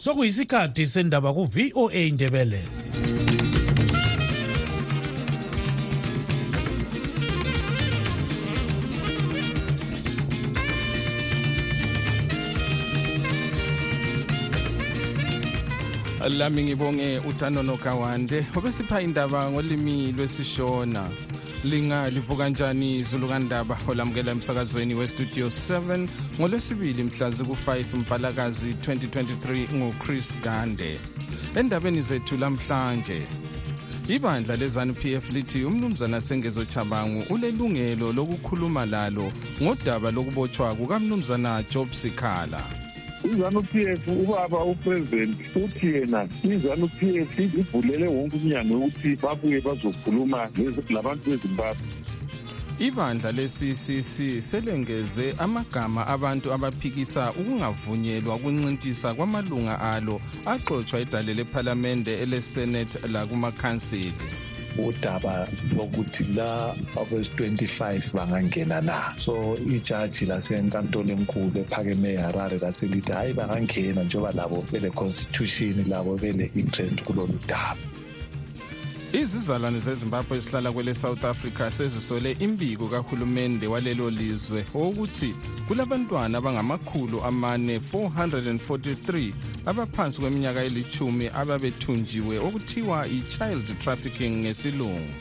sokuyisikhathi sendaba ku-voa indebele lami ngibonge uthando nokawande obesipha indaba ngolimi lwesishona. Lingalivu kanjani zulu kandaba olamukela emsakazweni westudio 7 ngolwesibili mhla ziku-5 mpalakazi 2023 nguchris gande. Endabeni zethu lamhlanje ibandla lezanu pf lithi umnumzana sengezo chabangu ulelungelo lokukhuluma lalo ngodaba lokubotshwa kukamnumzana job sikhala. Izanu p f ubaba upresident uthi yena izanu p f ivulele wonke umnyango wokuthi babuye bazokhuluma labantu bezimbabwe. Ibandla le-ccc selengeze amagama abantu abaphikisa ukungavunyelwa ukuncintisa kwamalunga alo axotshwa edale lephalamende elesenethi lakumakhansili udaba lokuthi la abezi-25 bangangena na. So ijaji lasenkantolo enkulu ephakeme harare laselithi hhayi bangangena njengoba labo bele-constitution labo bele-interest kulolu daba. Izizalwane zezimbabwe ezihlala kwele south africa sezisole imbiko kahulumende walelo lizwe wokuthi kulabantwana abangamakhulu amane 443 abaphansi kweminyaka elithumi ababethunjiwe okuthiwa i-child trafficking ngesilungu.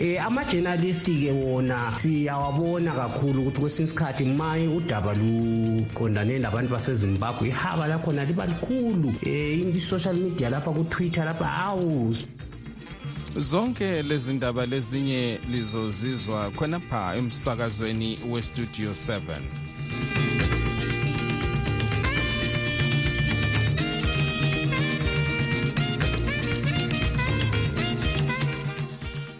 Eh ama-journalist ke wona siyawabona kakhulu ukuthi kwesinye isikhathi maye udaba luqondane labantu basezimbabwe ihaba lakhona liba likhulu. Um i-social media lapha ku-twitter lapha awu zonke lezi ndaba lezinye lizozizwa khonapha emsakazweni westudio 7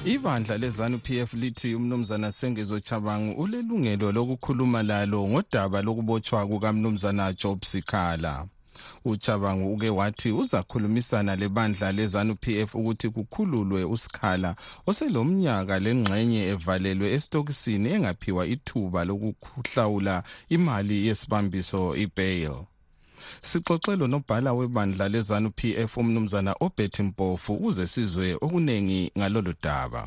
ibandla lezanu pf lithi umnumzana sengezo chabangu ulelungelo lokukhuluma lalo ngodaba lokubotshwa kukamnumzana job sikhala. Uchabangu uke wathi uzakhulumisana lebandla lezanu pf ukuthi kukhululwe usikhala oselomnyaka lengxenye evalelwe estokisini engaphiwa ithuba lokuhlawula imali yesibambiso ibail. Sixoxelo nobhala webandla lezanu pf umnumzana obert mpofu ukuze sizwe okuningi ngalolu daba.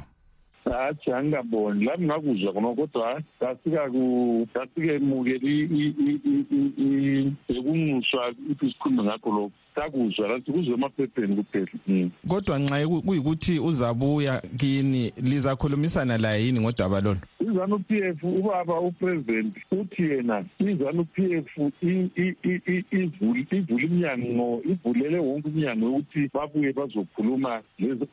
Hatshi angingaboni lami ngakuzwa khona kodwa kasikemukeli bekunxuswa ukuthi sikhulume ngakho lokho sakuzwa lathi kuzwe emaphepheni kuphela. Kodwa nxa kuyikuthi uzabuya kini lizakhulumisana laye yini ngodaba lolu izanu p f ubaba upresident uthi yena izanu p f ivule iminyango ivulele wonke umnyango wokuthi babuye bazokhuluma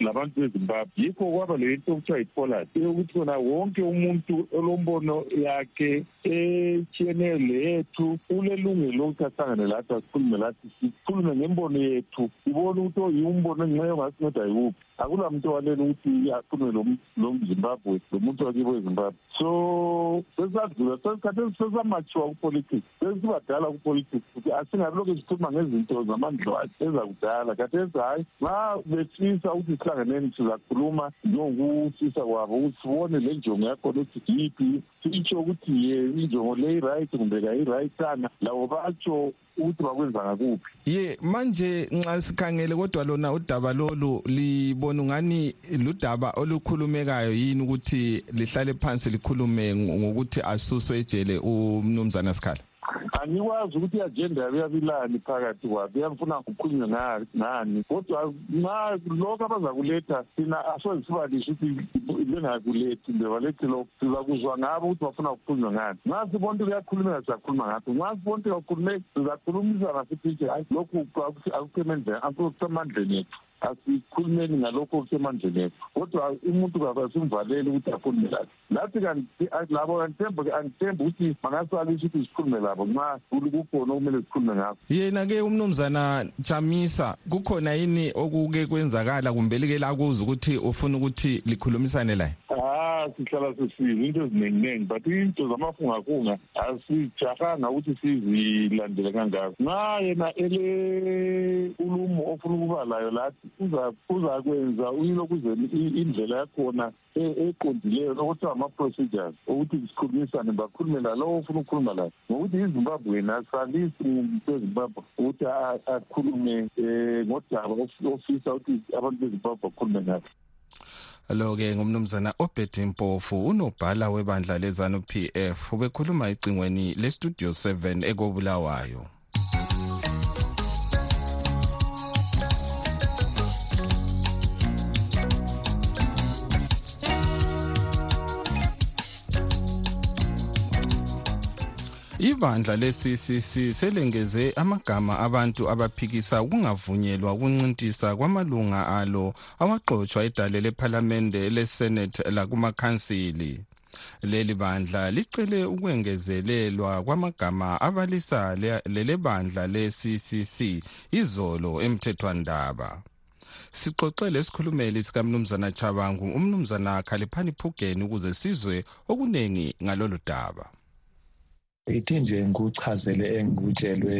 labantu bezimbabwe. Yikho kwaba le nto okuthiwa yipolas yokuthi khona wonke umuntu olombono yakhe etshiyeneyo leyethu ulelungelo lokuthi ahlangane lathi asikhulume lathi sikhulume ngembono yethu sibone ukuthi oyiwumbono engxenye ongasinceda yiwuphi. Akula muntu owalela ukuthi akhulume lomzimbabwe lo muntu wakibo ezimbabwe. So sesadlula sesikhathi sesamatshiwa kupolitics sesibadala kupolitics ukuthi asingabi lokhu sikhuluma ngezinto zamandlwane ezakudala. Kathesi hhayi nxa befisa ukuthi sihlanganeni sizakhuluma njengokufisa kwabo ukuthi sibone le njongo yakhona ukuthi yiphi sitsho ukuthi ye injongo le i-right kumbe kayi-rightanga labo batsho ukuthi bakwenza ngakuphi. Ye manje nxa sikhangele kodwa lona udaba lolu libona ungani ludaba olukhulumekayo yini ukuthi lihlale phansi likhulume ngokuthi asuswe ejele umnumzana sikhala angikwazi ukuthi i-agenda yabe yabilani phakathi kwabo iyafuna kukhulunywe ngani kodwa nxa lokho abazakuletha thina asoze sibalishe ukuthi bengakulethi bebalethi lokho. Sizakuzwa ngabo ukuthi bafuna kukhulunywe ngani. Nxa sibona ukuthi kuyakhulumeka sizakhuluma ngakho nxa sibona ukuthi kakhulumeki sizakhulumisana futhi nje. Hayi lokhu akusemandleni ethu asikhulumeni ngalokho okusemandleni ethu. Kodwa umuntu kabasimvaleli ukuthi akhulume lathi lathi kanti labo angithembe angithembe ukuthi bangasalisha ukuthi sikhulume labo nxa kukhona okumele sikhulume ngakho. Yena-ke umnumzana jamisa kukhona yini okuke kwenzakala kumbe like lakuzwa ukuthi ufuna ukuthi likhulumisane laye? Sihlala sisizwe into eziningi-ningi but into zamafungafunga asijahanga ukuthi sizilandele kangako. Nxa yena ele ulumo ofuna ukuba layo lathi uzakwenza uyilokhuze indlela yakhona e, eqondileyo lokuthiwa ama-procedures ukuthi sikhulumisane bakhulume lalowo ofuna ukukhuluma layo. Ngokuthi izimbabwe asalisi muntu wezimbabwe ukuthi akhulume um ngodaba ofisa ukuthi abantu bezimbabwe bakhulume ngabo lo-ke ngumnumzana obed mpofu unobhala webandla lezanu p f ubekhuluma ecingweni lestudio 7 ekobulawayo. Ibandla le-ccc selengeze amagama abantu abaphikisa ukungavunyelwa ukuncintisa kwamalunga alo awaxotshwa idale lephalamende lesenate lakumakhansili. Leli bandla licele ukwengezelelwa kwamagama abalisa lele bandla le-ccc izolo emthethwandaba. Sixoxe lesikhulumeli sikamnumzana chabangu umnumzana khaliphani phugeni ukuze sizwe okuningi ngalolu daba. Ithi nje ngikuchazele engikutshelwe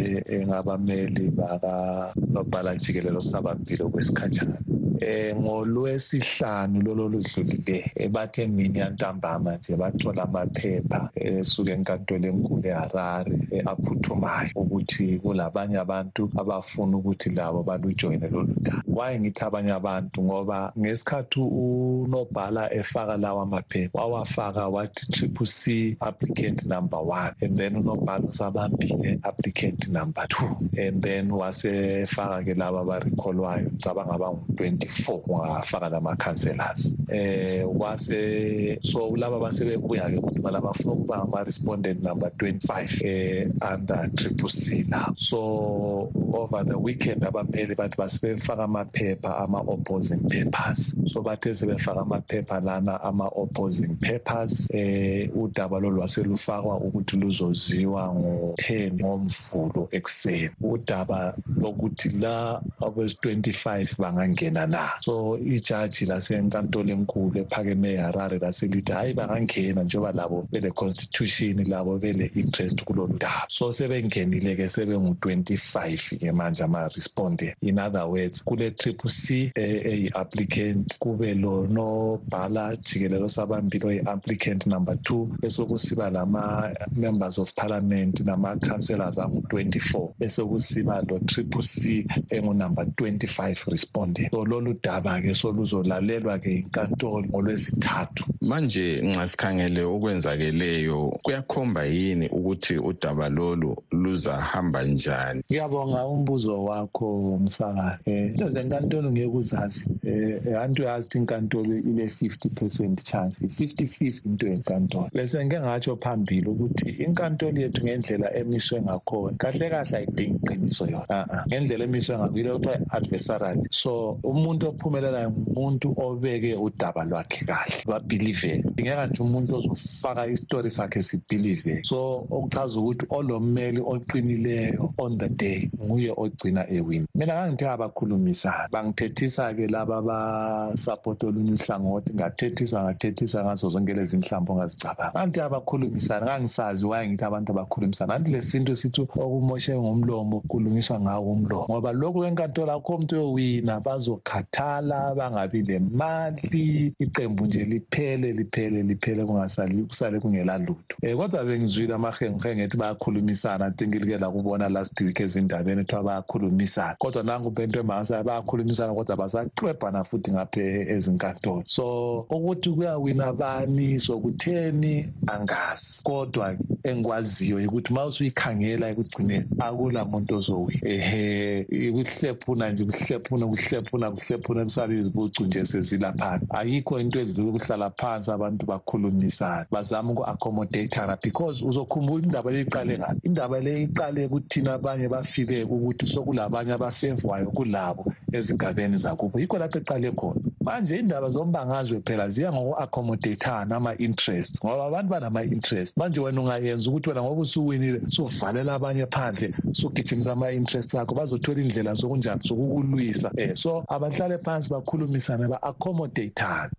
ngabameli bakanobhala jikelelo sabambile kwesikhatshana eh ngolwesihlanu lolo ludlulile ebathe mini yantambama nje bathola amaphepha esuka enkantolo enkulu eHarare aphuthumayo ukuthi kulabanye abantu abafuna ukuthi labo balujoyine lolu daba. Waye ngithi abanye abantu? Ngoba ngesikhathi unobhala efaka lawa maphepha wawafaka wathi triple c applicant number one and then unobhala usabambile applicant number two and then wasefaka ke laba abarikholwayo ngicabanga abangu-twenty four wafaka lama-councellors eh kwase so laba basebebuya-ke ukuthi bala bafuna ukuba ngama-respondent number twenty-five eh under triple c la. So over the weekend abameli bathi basebefaka amaphepha ama-opposing papers. So bathe sebefaka amaphepha lana ama-opposing papers eh udaba lolu lwaselufakwa ukuthi luzoziwa ngo-ten ngomvulo ekuseni. Udaba lokuthi la abezi-twenty-five bangangena na so ijaji lasenkantolo enkulu ephakeme eharare laselithi hhayi bangangena njengoba labo bele-constitution labo bele-interest kulolu daba so sebengenile-ke sebengu-twenty-five-ke manje ama-respondent in other words kule-triple c eyi-applicant kube lonobhala jikelelo sabambili oyi-applicant number two besokusiba lama-members of parliament nama-councellors angu-24 besekusiba lo-triple c engunumber 25 respondent so lolu daba-ke soluzolalelwa-ke inkantolo ngolwesithathu manje nxa sikhangele okwenzakeleyo kuyakhomba yini ukuthi udaba lolu luzahamba njani? Ngiyabonga umbuzo wakho msakazi um into zenkantolo ngeke uzazi um anti uyazi ukuthi inkantolo ile-fifty percent chance i-fifty fifty into yenkantolo. Bese ngike ngatsho phambili ukuthi inkantolo yethu ngendlela emiswe ngakhona kahle kahle ayidingi iqiniso yona. A ngendlela emiswe ngakho yile kuthiwa i-adversarial. So umuntu ophumelelayo ngumuntu obeke udaba lwakhe kahle lwabhiliveke dingeka nje umuntu ozofaka isitori sakhe sibhiliveke so okuchaza ukuthi olommeli oqinileyo on the day nguye ogcina ewini mina ngangithe abakhulumisana bangithethisa-ke laba abasapota olunye uhlangothi ngathethiswa ngathethiswa ngazo zonke lezi nhlambo ongazicabanga ngangithi abakhulumisana ngangisazi waye ngithi abantu abakhulumisana. Kanti le sintu sithi okumoshe ngomlomo kulungiswa ngawo umlomo. Ngoba lokhu enkantolo akho umuntu uyowina bazokhathala bangabi lemali iqembu nje liphele liphele liphele kungasali kusale kungela lutho um kodwa bengizwile amahenguhenge ethi bayakhulumisana. Tinkilike lakubona last week ezindabeni ethiwa bayakhulumisana. Kodwa nangu bento emangasaya bayakhulumisana kodwa basaxwebhana futhi ngaphe ezinkantolo. So ukuthi kuyawina bani sokutheni angazi. Kodwa engikwaziyo ukuthi ma usuyikhangela ekugcineni akula muntu ozowina ehe kuhlephuna nje kuhlephuna kuhlephuna kuhlephuna kusale izibucu nje sezilaphana ayikho into edlula ukuhlala phansi abantu bakhulumisana bazama uku-accommodatana because uzokhumbula indaba le iqale ngaphi indaba le iqale kuthina abanye bafike ukuthi sokulabanye abafevwayo kulabo ezigabeni zakubo. Yikho lapho eqale khona. Manje indaba zombangazwe phela ziya ngoku-accommodatana ama-interest ngoba abantu banama-interest. Manje wena ungayenza ukuthi wena ngoba usuwinile suvalela abanye phandle sugijimisa ama-interest akho bazothola indlela zokunjani zokukulwisa. Um so abahlale phansi bakhulumisane ba-accommodatana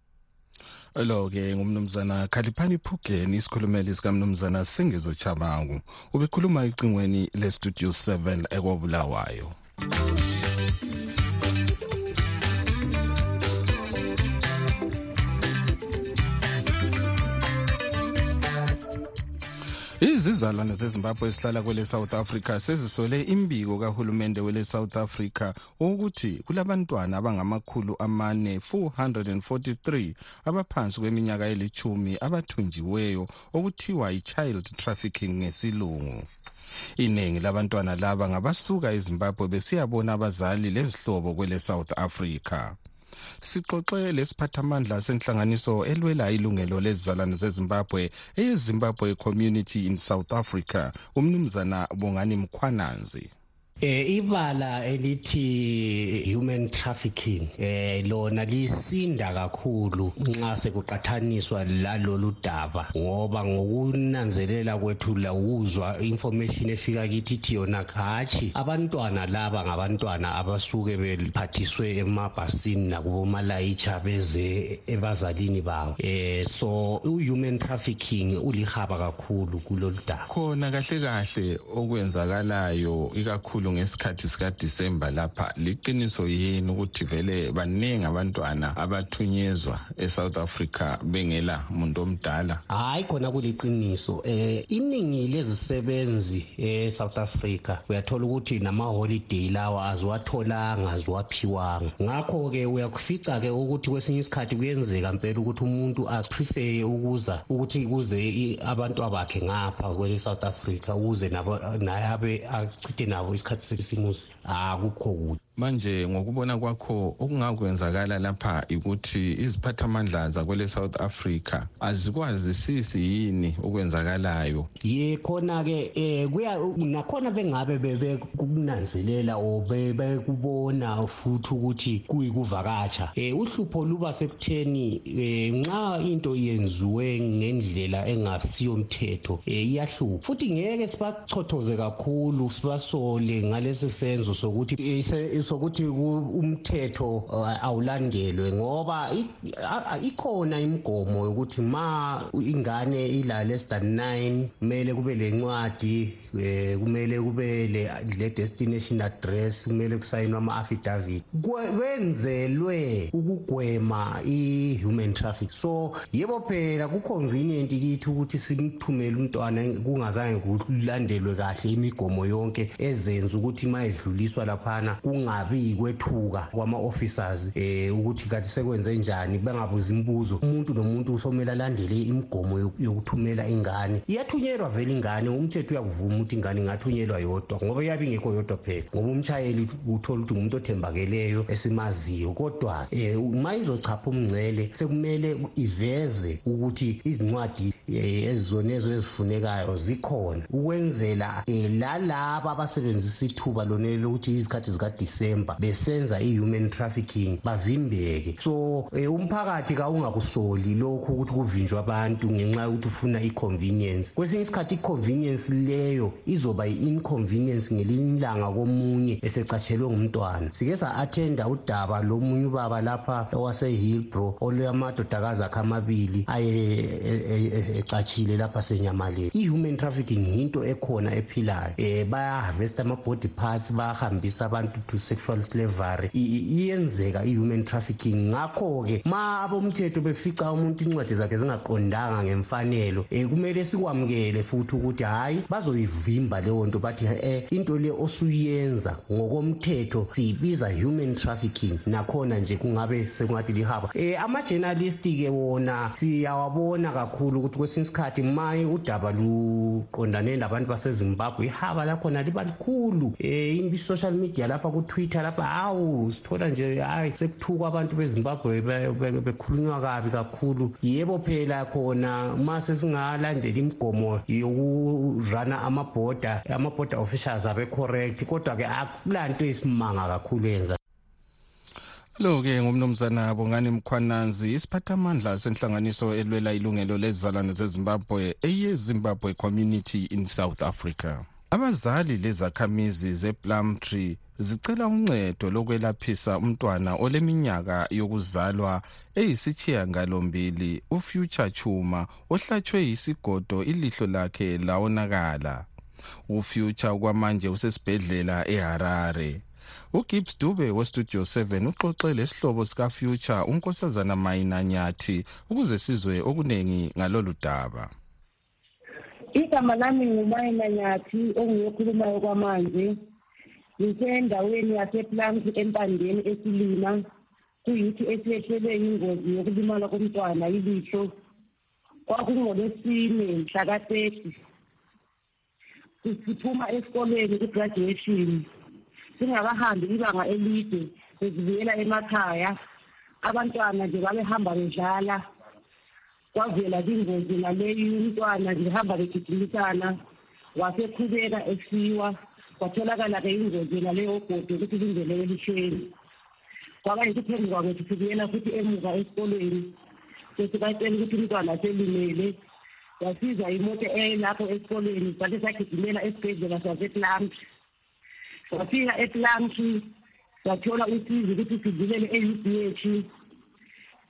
lo ke ngumnumzana Khaliphani Phugeni isikhulumeli sika mnumzana Sengezo Chabangu ubekhuluma icingweni le studio 7 ekobulawayo Izizalwane zeZimbabwe esihlala kwele South Africa sezisole imbiko kahulumende wele South Africa ukuthi kulabantwana abangamakhulu amane 443 abaphansi kweminyaka elithumi abathunjiweyo okuthiwa i-child trafficking ngesilungu. Iningi labantwana laba ngabasuka eZimbabwe besiyabona abazali lezihlobo kwele South Africa. Sixoxe lesiphathamandla senhlanganiso elwela ilungelo lezizalwane zezimbabwe eyezimbabwe community in south africa umnumzana bongani mkhwananzi. Eh ibala elithi human trafficking eh lona lisinda kakhulu nxa sekuqathaniswa lalolu daba ngoba ngokunanzelela kwethu lawuzwa information efika kithi ithi yona khachi abantwana laba ngabantwana abasuke bephathiswe emabhasini nakubomalayitsha beze ebazalini bawo eh so human trafficking ulihaba kakhulu kulolu daba. Khona kahle kahle okwenzakalayo ikakhulu ngesikhathi sikaDisemba lapha liqiniso yini ukuthi vele baningi abantwana abathunyezwa eSouth Africa bengela muntu omdala? Hayi khona kuliqiniso. Eh iningi lezisebenzi eSouth Africa uyathola ukuthi nama holiday lawa aziwatholanga aziwaphiwanga. Ngakho ke uyakufica ke ukuthi kwesinye isikhathi kuyenzeka impela ukuthi umuntu aprefer ukuza ukuthi kuze abantu abakhe ngapha kwele South Africa ukuze nabo naye abe achithe nabo isikhathi precisamos água kude manje ngokubona kwakho okungakwenzakala lapha ukuthi iziphathamandla zakwele South Africa azikwazisisi yini okwenzakalayo? Ye khona ke eh kuya nakhona bengabe bekunanzelela o bekubona futhi ukuthi kuyikuvakatsha. Eh uhlupho luba sekutheni nxa into yenziwe ngendlela engasiyo umthetho eh iyahlupha. Futhi ngeke sibachothoze kakhulu sibasole ngalesi senzo sokuthi sokuthi umthetho awulandelwe ngoba ikhona imigomo yokuthi ma ingane ila less than 9 kumele kube lencwadi kumele kube le destination address kumele kusayinwe ama affidavit kwenzelwe ukugwema i human traffic. So yebo phela ku convenient kithi ukuthi simthumele umntwana kungazange kulandelwe kahle imigomo yonke ezenza ukuthi mayedluliswa laphana kungabi kwethuka kwama officers eh ukuthi kanti sekwenze njani bengabuza imibuzo. Umuntu nomuntu usomela landele imigomo yokuthumela ingane. Iyathunyelwa vele ingane umthetho uyakuvuma ukuthi ingane ingathunyelwa yodwa ngoba iyabe ingekho yodwa phela. Ngoba umshayeli uthola ukuthi umuntu othembakeleyo esimaziyo. Kodwa eh uma izochapha umngcele sekumele iveze ukuthi izincwadi ezizonezo ezifunekayo zikhona. Ukwenzela lalaba abasebenzisa ithuba lonelo ukuthi izikhathi zikadisemba besenza i-human trafficking bavimbeke. So umphakathi kawungakusoli lokhu ukuthi kuvinjwa abantu ngenxa yokuthi ufuna i-convenience. Kwesinye isikhathi i-convenience leyo izoba i-inconvenience ngelinye ilanga komunye esecatshelwe ngumntwana. Sike sa-athenda udaba lomunye ubaba lapha owase-hillbro olamadodakazi akhe amabili aye ecatshile lapha senyamaleni i-human trafficking yinto ekhona ephilayo. Um bayaharvesta ama-body parts bayahambisa abantu to sexual slavery. Iyenzeka i-human trafficking. Ngakho-ke ma abomthetho befica umuntu incwadi zakhe zingaqondanga ngemfanelo um kumele sikwamukele futhi ukuthi hhayi bazoyivimba leyo nto bathi um into le osuyenza ngokomthetho siyibiza human trafficking. Nakhona nje kungabe sekungathi lihaba. Um ama-journalist-ke wona siyawabona kakhulu ukuthi kwesinye isikhathi ma udaba luqondane labantu basezimbabwe. Ihaba lakhona liba likhulu um i-social media lapha ku-twitter lapha hawu sithola nje hayi sekuthukwa abantu bezimbabwe bekhulunywa kabi kakhulu. Yebo phela khona ma sesingalandela imigomo yokurana amabhoda ama-border officials abe-correct kodwa-ke akulanto esimanga kakhulu yenza. Lo-ke ngumnumzana bongani mkhwananzi isiphathamandla senhlanganiso elwela ilungelo lezizalwane zezimbabwe eyezimbabwe community in south africa. Abazali lezakhamizi zeplumtree zicela uncedo lokwelaphisa umntwana oleminyaka yokuzalwa eyisithiyangalombili ufuture chuma ohlatshwe yisigodo ilihlo lakhe lawonakala. Ufuture kwamanje usesibhedlela eharare. Ugibbs dube westudio 7 uxoxe lesihlobo sikafuture unkosazana mayinanyathi ukuze sizwe okuningi ngalolu daba. Igama lami ngumayinanyathi ongiyokhulumayo kwamanje. Ngisendaweni yaseplums empandeni esilima. Kuyithi esiyehlelwe yingozi yokulimala komntwana ilihlo. Kwakungolwesine mhlaka-thirty siphuma esikolweni ku-graduation. Singakahambi ibanga elide sesibuyela emakhaya. Abantwana nje babehamba bedlala. Kwavela kwingozi naleyi umntwana ngihamba begijimisana waseqhubeka esiwa kwatholakala-ke ingozi naleyo godi ukuthi lingene elishweni kwaba yithi phambi kwakethu sibuyela futhi emuva esikolweni. Sesikatshela ukuthi umntwana selimele yasiza imoto elapho esikolweni sathi sagijimela esibhedlela saseplump safika eplump sathola usizo ukuthi sidlulele e-u b h.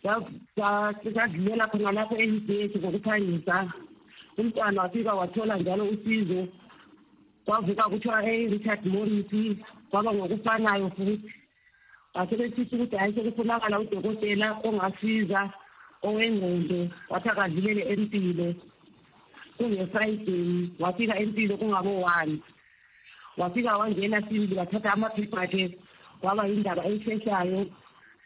sadlulela khona lapho e-u b h ngokuphangisa umntwana wafika wathola njalo usizo. Kwavuka kuthiwa e-richard morris kwaba ngokufanayo futhi. Basebesithi ukuthi hhayi sekufunakala udokotela ongasiza owengqondo wathi akadlulele empilo kunge-friday wafika empilo kungabo-one. Wafika wangena sibili wathatha amaphepha akhe kwaba yindaba eyisheshayo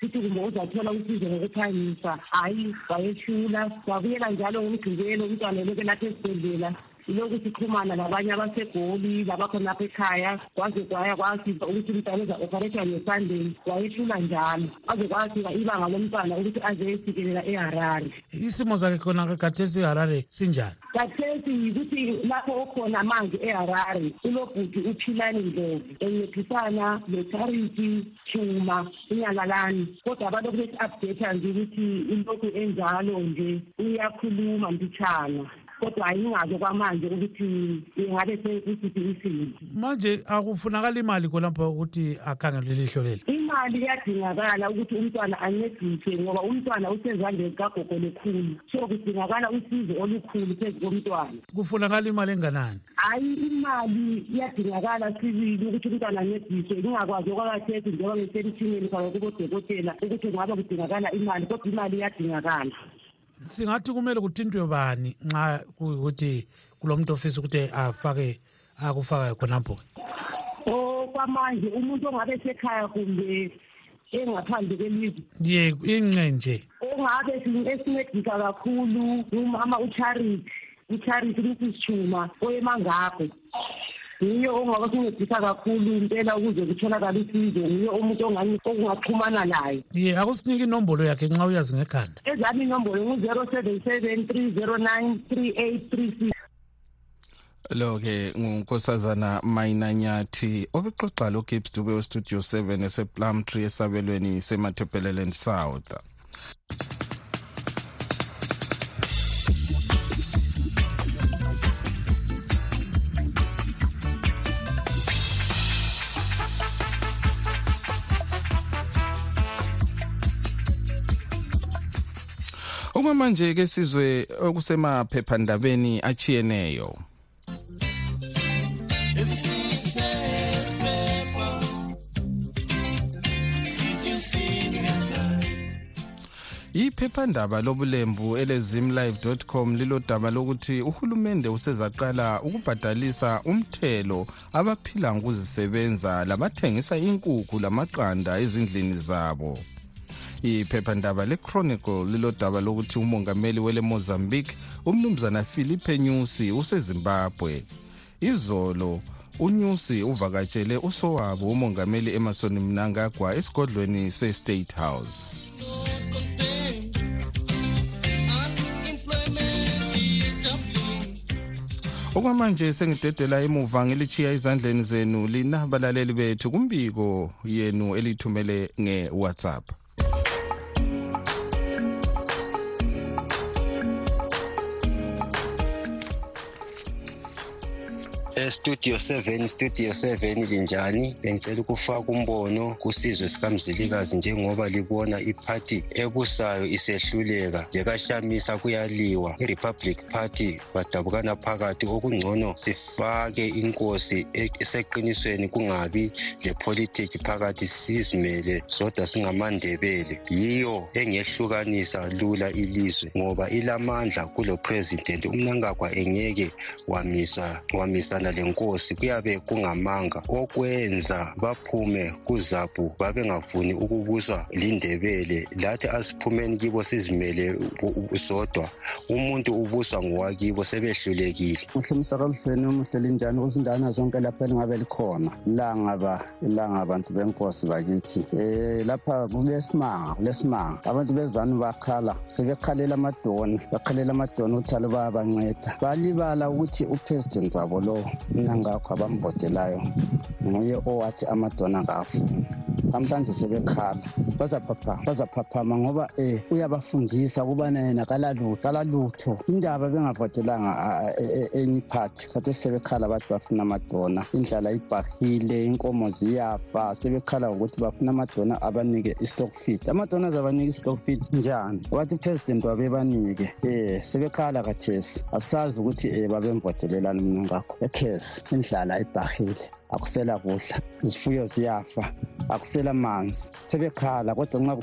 sithi kumbe uzathola usizo ngokuphangisa. Hhayi wayeshula wabuyela njalo ngomgqibelo umntwana elokhu lapha esibhedlela ilokhu sixhumana labanye abasegoli labakhonapha ekhaya kwaze kwaya kwafika ukuthi umntwana eza-operethwa ngesunday wayehlula njalo. Kwaze kwafika ibanga lomntwana ukuthi aze esikelela eharare. Isimo sakhe khona kathesi eharare sinjani? Kathesi yikuthi lapho okhona manje eharare ulobhuti uphilani ndlovu encedisana le-charity chuma inyalalani kodwa balokhu besi-updatha nje ukuthi ilokhu enjalo nje uyakhuluma mpitshana kodwa ayingazi kwamanje ukuthi ingabe sekusiphi isimo. Manje akufunakala imali khonapho ukuthi akhangelwe lihlo leli imali iyadingakala ukuthi umntwana ancediswe ngoba umntwana usezandleni kagogo lekhulu so kudingakala usizo olukhulu phezu komntwana. Kufunakala imali enganani? Hhayi imali iyadingakala sibili ukuthi umntwana ancediswe. Ngingakwazi okwakathethi njengoba besemthimeni kwayo kubodokotela ukuthi ngabe kudingakala imali kodwa imali iyadingakala singathi kumele kuthintwe bani nxa kuyikuthi kulo muntu ofisa ukuthi afake akufakayo khonapho okwamanje umuntu ongabe sekhaya kumbe engaphandle kwelizwe? Ye inxe nje. Ongabe esincedisa kakhulu umama ucharity ucharity mrs chuma oyemangaphe nguye ongaba sincedisa kakhulu impela ukuze kutholakala usizo nguye umuntu okungaxhumana naye. Ye akusinike inombolo yakhe nxa uyazi ngekhanda. Ezami inombolo ngu-zero seven seven three zero nine three eight three six. Lo-ke ngunkosazana mayinanyathi obexoxa lo-gibbs dube westudio 7 eseplumtree esabelweni semathepeleland south. Okwamanje ke sizwe okusemaphephandabeni achiyeneyo. Iphephandaba lobulembu elezimlive.com lilodaba lokuthi uhulumende usezaqala ukubhadalisa umthelo abaphila ngokuzisebenza labathengisa inkukhu lamaqanda ezindlini zabo. Iphephandaba le-chronicle lilodaba lokuthi umongameli wele mozambique umnumzana philipe nyusi usezimbabwe. Izolo unyusi uvakatshele usowabo umongameli emerson mnangagwa esigodlweni se-state house. Okwamanje sengidedela emuva ngilichiya ezandleni zenu lina balaleli bethu kumbiko yenu elithumele nge-whatsapp estudio 7 studio 7 linjani. Bengicela ukufaka umbono kusizwe sikamzilikazi njengoba libona iphathi ebusayo isehluleka. Lekashamisa kuyaliwa. I-republic party badabukana phakathi. Okungcono sifake inkosi eseqinisweni kungabi lepolitiki phakathi sizimele sodwa singamandebele. Yiyo engehlukanisa lula ilizwe ngoba ilamandla kulo president. Umnangagwa engeke wamisa wamisana lenkosi kuyabe kungamanga. Okwenza baphume kuzapu babengafuni ukubuswa lindebele lathi asiphumeni kibo sizimele sodwa umuntu ubuswa ngowakibo sebehlulekile. Muhle msakazweni umuhle linjani? Kuzindana zonke lapha elingabe likhona. Langaba ilanga abantu benkosi bakithi. Um lapha kulesimanga kulesimanga. Abantu bezanu bakhala sebekhalela amadoni. Bakhalela amadoni ukuthi alo bayabanceda. Balibala ukuthi upresident wabo lowo mnangakho abamvotelayo nguye owathi amadoni akafuni namhlanje sebekhala bazaphapha bazaphaphama ngoba um uyabafundisa ukubana yena kalalutho indaba bengavotelanga enye iphathi kade sebekhala bathi bafuna amadona. Indlala ibhahile inkomo ziyafa sebekhala ngokuthi bafuna amadona abanike i-stock feed. Amadona azabanika i-stock feed njani? Wathi upresident wabebanike um sebekhala kathesi. Asazi ukuthi um babemvotelelani mna ngakho ekhesi indlala ibhahile. Akusela kudla izifuyo ziyafa akusela manzi. Sebekhala kodwa nxa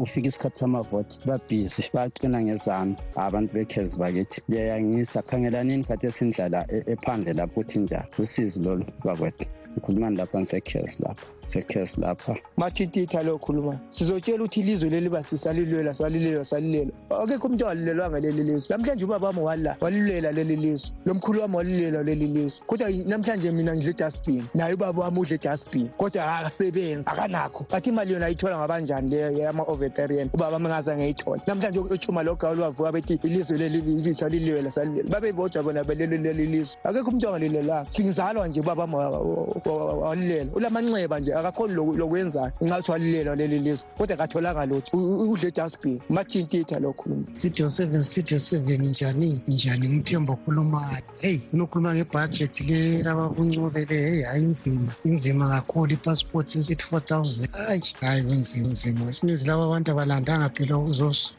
kufika isikhathi samavoti babhizi bayaqina ngezanu abantu bekhezi bakithi liyayangisa khangelanini khathi esindlala ephandle lapho ukuthi njani usizi lolu bakwethu ngikhuluma lapha ngisekhesi lapha sekhesi lapha. Mathintitha lo khuluma. Sizotshela ukuthi ilizwe leli basisalilwela salilela salilela akekho umuntu walilelwanga leli lizwe. Namhlanje ubaba wami wala walilela leli lizwe. Lo mkhulu wami walilela leli lizwe. Kodwa namhlanje mina ngidle dustbin naye ubaba wami udle dustbin kodwa akasebenzi akanakho. Bathi imali yona ayithola ngabanjani leyo yama-overtarian ubaba wami ngazange ngiyithole namhlanje uchuma logawuli wavuka bethi ilizwe leli salilwela salilela babebodwa bona belelo leli lizwe. Akekho umuntu wangalilelanga singizalwa nje ubaba wami walilela ulamanxeba nje akakhoni lokwenzayo ngingathi walilela leli lizwe kodwa katholanga lutho udle dustbin mathintitha lo khuluma studio seven studio seven njani njani ngithemba okhulumayo heyi unokhuluma ngebhajethi le abakuncube le heyi hayi inzima inzima kakhulu ipassport sesithi four thousand. Hayi hayi kunzima nzima isininzi laba abantu abalandanga phela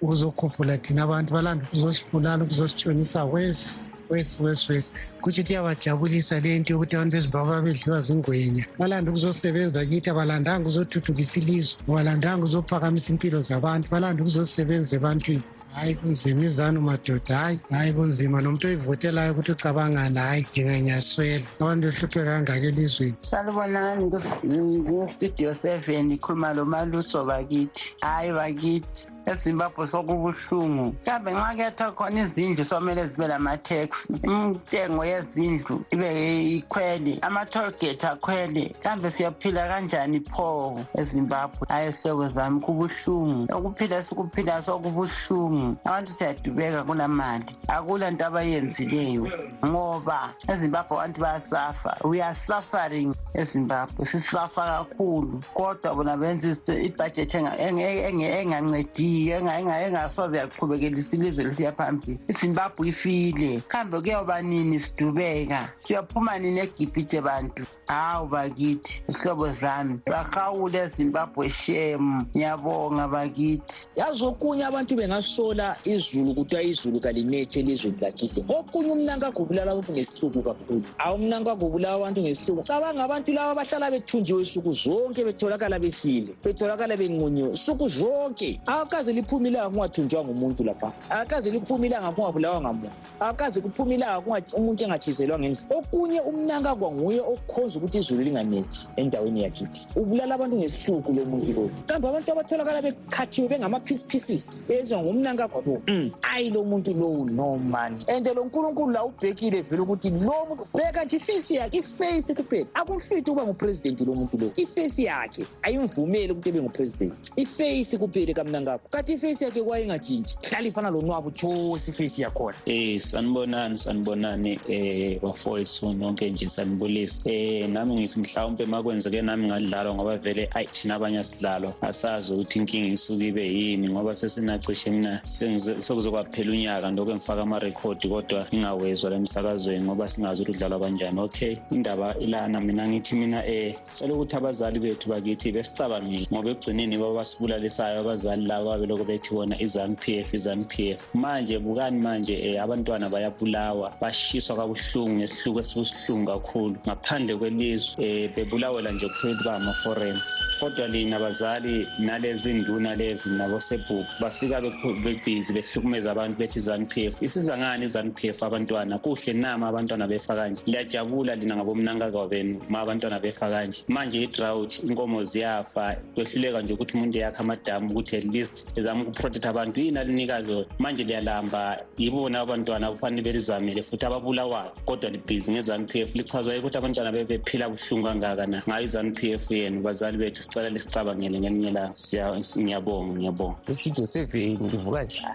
ukuzokhuphula thina abantu balanda ukuzosibulala ukuzositshonisa wesi wesi wesi wesi kutsho ukuthi iyabajabulisa le nto yokuthi abantu bezimbabwe bedliwa zingwenya. Balanda ukuzosebenza kithi abalandanga ukuzothuthukisa ilizwe abalandanga ukuzophakamisa impilo zabantu balanda ukuzosebenza ebantwini hayi kunzima izanu madoda. Hayi hayi kunzima. Nomuntu oyivotelayo ukuthi ucabangani hayi dinga ngiyaswela abantu behlupheka kangaka elizweni. Salibonani ngistudio seven ikhuluma lo maluso bakithi. Hayi bakithi ezimbabwe sokubuhlungu. Mhlawumbe nxa khona izindlu somele zibe lama-tax intengo yezindlu ibe ikhwele ama-tolgate akhwele. Mhlawumbe siyaphila kanjani pho ezimbabwe? Hayi esihloko zami kubuhlungu. Okuphila sikuphila sokubuhlungu abantu siyadubeka kula mali akula nto abayenzileyo ngoba ezimbabwe abantu bayasafa. We are suffering ezimbabwe. Sisafa kakhulu. Kodwa bona benza ibhajethi engancediyo engasoze yaqhubekelisa ilizwe lisiya phambili. Izimbabwe ifile. Kambe kuyoba nini sidubeka? Siyaphuma nini egibhite bantu? Hawu bakithi isihlobo zami. Bahawule ezimbabwe shem. Ngiyabonga bakithi. Yazi okunye abantu bengasola izulu kuthiwa izulu kalinethi elizweni lakithi okunye umnankagwa ubulala abantu ngesihluku kakhulu. Awu umnankagwa ubulala abantu ngesihluku. Cabanga abantu laba bahlala bethunjiwe suku zonke betholakala befile betholakala benqunyiwe suku zonke. Akaze liphume ilanga kungathunjwanga umuntu lapha. Akaze liphume ilanga kungabulawa ngamuntu. Akaze kuphume ilanga umuntu engatshiselwa ngendlela okunye umnankagwa nguye okhonza ukuthi izulu linganethi endaweni yakithi ubulala abantu ngesihluku lo muntu loyo kambe abantu abatholakala bekhathiwe bengama-piece pieces bezwa ngumnankagwa lo ayi lo muntu lowu no mani and lo nkulunkulu la ubhekile vele ukuthi lo muntu beka nje ifesi yakhe ifesi kuphela. Akumfithi ukuba ngupresidenti lo muntu lo. Ifesi yakhe ayimvumeli ukuthi ebe ngupresidenti ifesi kuphele kamnankagwa kathi ifesi yakhe kwayengajintshi hlala ifana lonwabo tshosi ifesi yakhona. Um sanibonani sanibonani um bafowethu nonke nje sanibulisa. Um nami ngithi mhlawumpe ma kwenzeke nami ngadlalwa ngoba vele ayi thina abanye asidlalwa. Asazi ukuthi inkinga isuke ibe yini ngoba sesinacishe mina sokuzokwaphela unyaka ndokho ngifaka amarekhodi kodwa ngingawezwa la emsakazweni ngoba singazi ukuthi udlalwa kanjani. Okay indaba ilana. Mina ngithi mina um cela ukuthi abazali bethu bakithi besicabangile ngoba ekugcineni babasibulalisayo abazali laba beloko bethi bona izanu p f izanu p f. Manje bukani manje um abantwana bayabulawa bashiswa kabuhlungu ngesihluko esibusihlungu kakhulu. Ngaphandle kwelizwe um bebulawela nje kuphela ba ama-foreign. Kodwa lina bazali nalezi nduna lezi nabosebhuku bafika bebhizi behlukumeza abantu bethi izanu-p f. Isiza ngani izanu-p f abantwana? Kuhle nama abantwana befa kanje. Liyajabula lina ngabomnankaka benu ma abantwana befa kanje. Manje i-drought inkomo ziyafa. Kwehluleka nje ukuthi umuntu eyakhe amadamu ukuthi at least ezama ukuprotect abantu. Yini alinikazi manje liyalamba. Yibona abantwana kufanele belizamele futhi ababulawayo. Kodwa libhizi nge-zanu-p f. Lichazwa ukuthi abantwana bebephila buhlungu kangaka na ngayo i-zanu-p f yenu? Bazali bethu sicela lisicabangele ngelinye la ngiyabonga ngiyabonga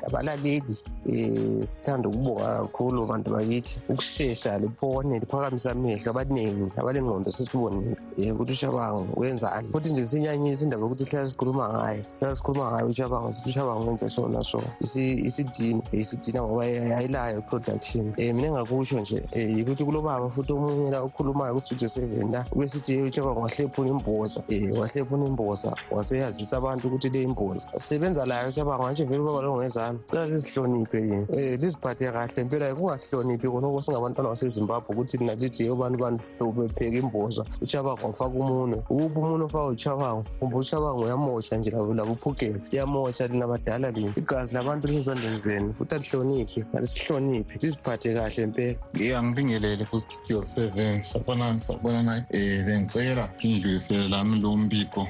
abalaleli um sithanda ukubonga kakhulu bantu bakithi. Ukushesha libone liphakamisa amehlo abaningi abalengqondo sesibonile um ukuthi ushabango wenzani futhi nje sinyanyisa indaba yokuthi sihlala sikhuluma ngayo sihlala sikhuluma ngayo ushabango sithi ushabango wenze sona so. Isidina isidina ngoba ayilayo production. Um mina engakusho nje um yikuthi kulobaba futhi omunye la okhulumayo kustudio seven la ubesithi ushabango wahlephuna imboza um wahlephuna imboza waseyazisa abantu ukuthi le imboza. Sebenza layo ushabango manje vele ubaba longezana cela lisihloniphe yini um liziphathe kahle impela kungasihloniphi khonoko singabantwana basezimbabwe ukuthi lina lijiye ubani bani bepheka imboza uchabango wafaka umunwe. Ukuphi umunwe ofaka uchabango? Kumbe uchabango uyamosha nje labuphukela iyamosha lina badala lini igazi labantu lizondeni zenu futhi alihloniphi alisihloniphi. Liziphathe kahle mpela. Ye angibingelele kustudio seven sabonani sabonana um bengicela ngidlulisele lami lo mbiko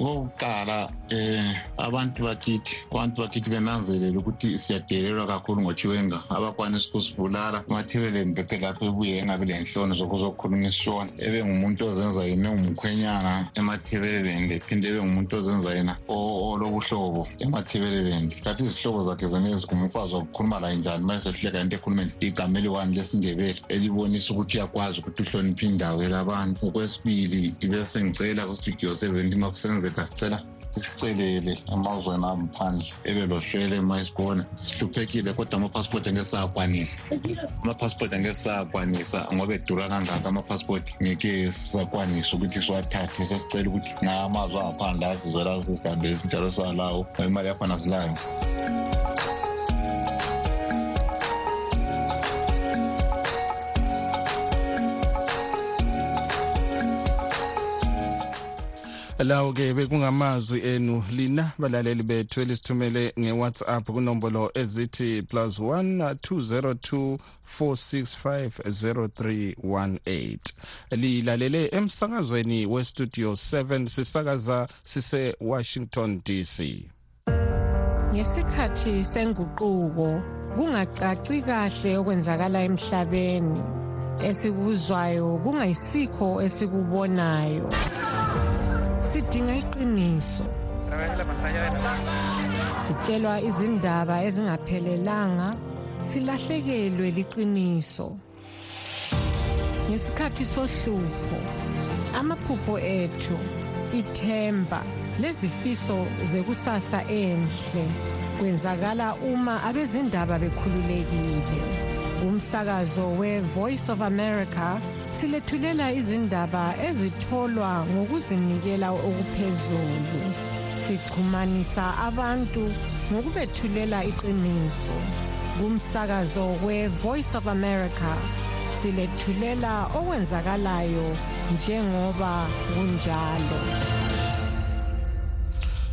okokuqala um abantu bakithi abantu bakithi benanzelele ukuthi siyadelelwa kakhulu ngochiwenga abakwanisa ukusibulala emathebeleni bephe lapho ebuye engabi lenhlono zokuzokhuluma isishona ebe ngumuntu ozenza yena engumkhwenyana emathebeleleni lephinde ebe ngumuntu ozenza yena olobuhlobo emathebeleleni kanti izihlobo zakhe zeneziguma ukwazi ukukhuluma laye njani ma esehluleka into ekhulumeni igama eliwani lesindebele elibonisa ukuthi uyakwazi ukuthi uhloniphe indawo elabantu okwesibili ibe sengicela kustudio seven makusenzeka sicela isicelele emazweni angaphandle ebe lohlwele ma isibona sihluphekile kodwa amaphasipoti angeke sawakwanisa amaphasipoti angeke sawakwanisa ngoba edura kangaka amaphasipoti ngeke sisakwanisa ukuthi siwathathe sesicela ukuthi ngamazwe angaphandle azizwela sisigabeli sinjalo salawo imali yakhona silayo lawo ke bekungamazwi enu lina balaleli bethu elisithumele nge-whatsapp kunombolo ezithi plus 1 202 465 lilalele emsakazweni westudio 7 sisakaza sise-washington dc ngesikhathi senguquko kungacaci kahle okwenzakala emhlabeni. Esikuzwayo kungayisikho esikubonayo. Sidinga iqiniso. Sitshelwa izindaba ezingaphelelanga silahlekelwe liqiniso. Ngesikhathi sohlupho amaphupho ethu ithemba lezifiso zekusasa enhle kwenzakala uma abezindaba bekhululekile. Umsakazo we-voice of america silethulela izindaba ezitholwa ngokuzinikela okuphezulu. Sixhumanisa abantu ngokubethulela iqiniso. Kumsakazo we-voice of america silethulela okwenzakalayo njengoba kunjalo.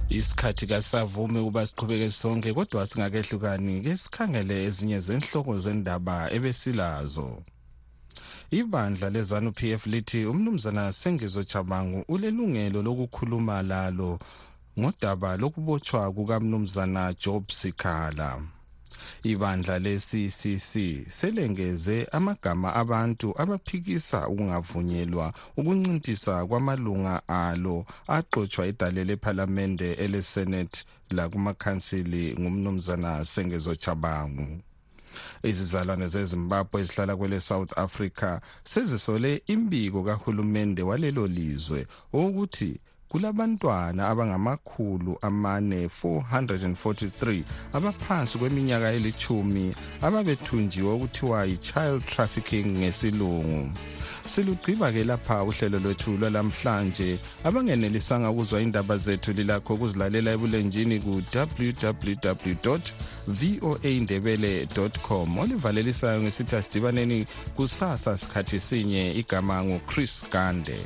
Isikhathi kasavumi ukuba siqhubeke sonke kodwa singakehlukani ke sikhangele ezinye zenhloko zendaba ebesilazo. Ibandla lezanu PF lithi umnumzana Sengizo Chabangu ulelungelo lokukhuluma lalo ngodaba lokubotshwa kukamnumzana Job Sikhala. Ibandla le-CCC selengeze amagama abantu abaphikisa ukungavunyelwa ukuncintisa kwamalunga alo axotshwa idale lephalamende elesenate lakumakhansili ngumnumzana Sengezo Chabangu. Izizalwane zezimbabwe ezihlala kwele south africa sezisole imbiko kahulumende walelo lizwe ukuthi kulabantwana abangamakhulu amane 443 abaphansi kweminyaka elithumi ababethunjiwe okuthiwa yi-child trafficking ngesilungu. Silugqiba ke lapha uhlelo lwethu lwalamhlanje abangenelisanga ukuzwa indaba zethu lilakho ukuzilalela ebulenjini ku-www voa indebele com olivalelisayo ngesithi asidibaneni kusasa sikhathi sinye. Igama nguchris gande.